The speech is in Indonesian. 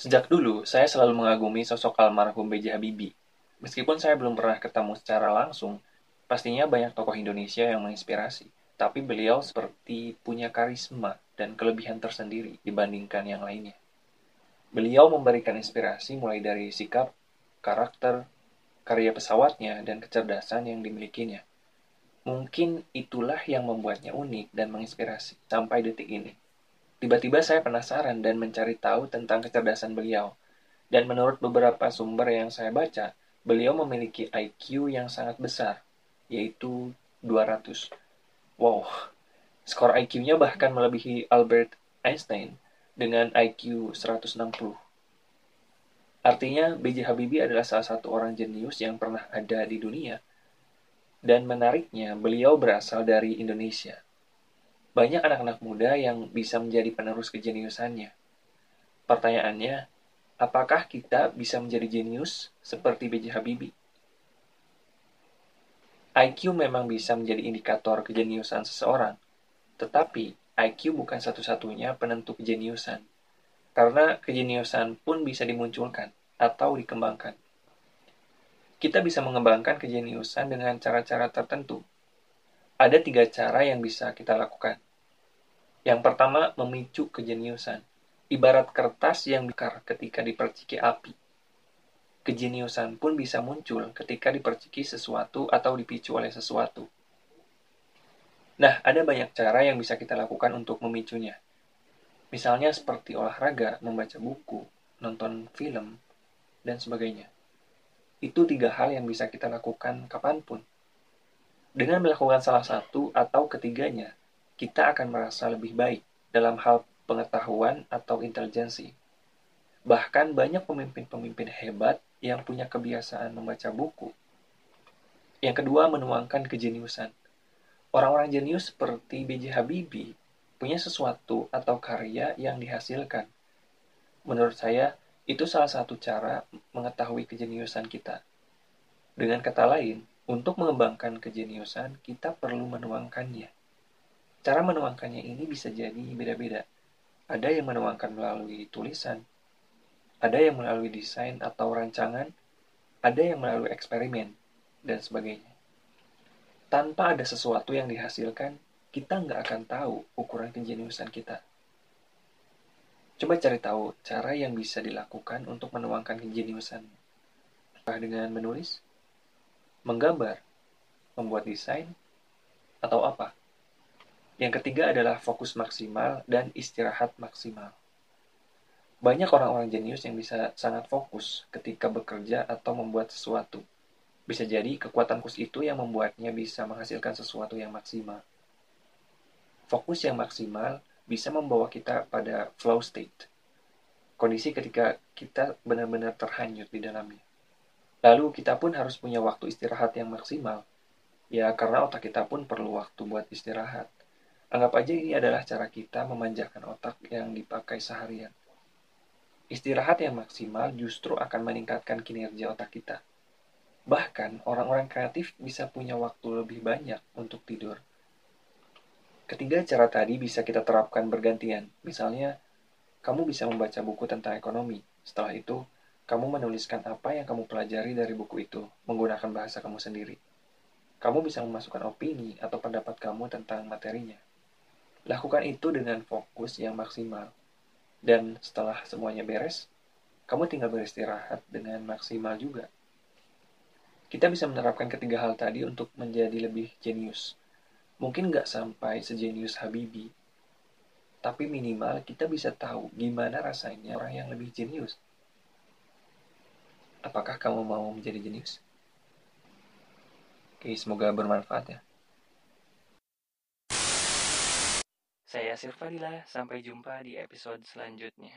Sejak dulu, saya selalu mengagumi sosok almarhum B.J. Habibie. Meskipun saya belum pernah ketemu secara langsung, pastinya banyak tokoh Indonesia yang menginspirasi. Tapi beliau seperti punya karisma dan kelebihan tersendiri dibandingkan yang lainnya. Beliau memberikan inspirasi mulai dari sikap, karakter, karya pesawatnya, dan kecerdasan yang dimilikinya. Mungkin itulah yang membuatnya unik dan menginspirasi sampai detik ini. Tiba-tiba saya penasaran dan mencari tahu tentang kecerdasan beliau. Dan menurut beberapa sumber yang saya baca, beliau memiliki IQ yang sangat besar, yaitu 200. Wow, skor IQ-nya bahkan melebihi Albert Einstein dengan IQ 160. Artinya, B.J. Habibie adalah salah satu orang jenius yang pernah ada di dunia. Dan menariknya, beliau berasal dari Indonesia banyak anak-anak muda yang bisa menjadi penerus kejeniusannya. Pertanyaannya, apakah kita bisa menjadi jenius seperti B.J. Habibie? IQ memang bisa menjadi indikator kejeniusan seseorang, tetapi IQ bukan satu-satunya penentu kejeniusan, karena kejeniusan pun bisa dimunculkan atau dikembangkan. Kita bisa mengembangkan kejeniusan dengan cara-cara tertentu, ada tiga cara yang bisa kita lakukan. Yang pertama, memicu kejeniusan. Ibarat kertas yang bikar ketika diperciki api. Kejeniusan pun bisa muncul ketika diperciki sesuatu atau dipicu oleh sesuatu. Nah, ada banyak cara yang bisa kita lakukan untuk memicunya. Misalnya seperti olahraga, membaca buku, nonton film, dan sebagainya. Itu tiga hal yang bisa kita lakukan kapan pun dengan melakukan salah satu atau ketiganya, kita akan merasa lebih baik dalam hal pengetahuan atau intelijensi. Bahkan banyak pemimpin-pemimpin hebat yang punya kebiasaan membaca buku. Yang kedua, menuangkan kejeniusan. Orang-orang jenius seperti B.J. Habibie punya sesuatu atau karya yang dihasilkan. Menurut saya, itu salah satu cara mengetahui kejeniusan kita. Dengan kata lain, untuk mengembangkan kejeniusan, kita perlu menuangkannya. Cara menuangkannya ini bisa jadi beda-beda. Ada yang menuangkan melalui tulisan, ada yang melalui desain atau rancangan, ada yang melalui eksperimen, dan sebagainya. Tanpa ada sesuatu yang dihasilkan, kita nggak akan tahu ukuran kejeniusan kita. Coba cari tahu cara yang bisa dilakukan untuk menuangkan kejeniusan. Apakah dengan menulis? Menggambar, membuat desain, atau apa. Yang ketiga adalah fokus maksimal dan istirahat maksimal. Banyak orang-orang jenius yang bisa sangat fokus ketika bekerja atau membuat sesuatu. Bisa jadi kekuatan fokus itu yang membuatnya bisa menghasilkan sesuatu yang maksimal. Fokus yang maksimal bisa membawa kita pada flow state. Kondisi ketika kita benar-benar terhanyut di dalamnya. Lalu kita pun harus punya waktu istirahat yang maksimal. Ya, karena otak kita pun perlu waktu buat istirahat. Anggap aja ini adalah cara kita memanjakan otak yang dipakai seharian. Istirahat yang maksimal justru akan meningkatkan kinerja otak kita. Bahkan, orang-orang kreatif bisa punya waktu lebih banyak untuk tidur. Ketiga cara tadi bisa kita terapkan bergantian. Misalnya, kamu bisa membaca buku tentang ekonomi. Setelah itu, kamu menuliskan apa yang kamu pelajari dari buku itu menggunakan bahasa kamu sendiri. Kamu bisa memasukkan opini atau pendapat kamu tentang materinya. Lakukan itu dengan fokus yang maksimal. Dan setelah semuanya beres, kamu tinggal beristirahat dengan maksimal juga. Kita bisa menerapkan ketiga hal tadi untuk menjadi lebih jenius. Mungkin nggak sampai sejenius Habibie, tapi minimal kita bisa tahu gimana rasanya orang yang lebih jenius. Apakah kamu mau menjadi jenius? Oke, semoga bermanfaat ya. Saya Silvadila, sampai jumpa di episode selanjutnya.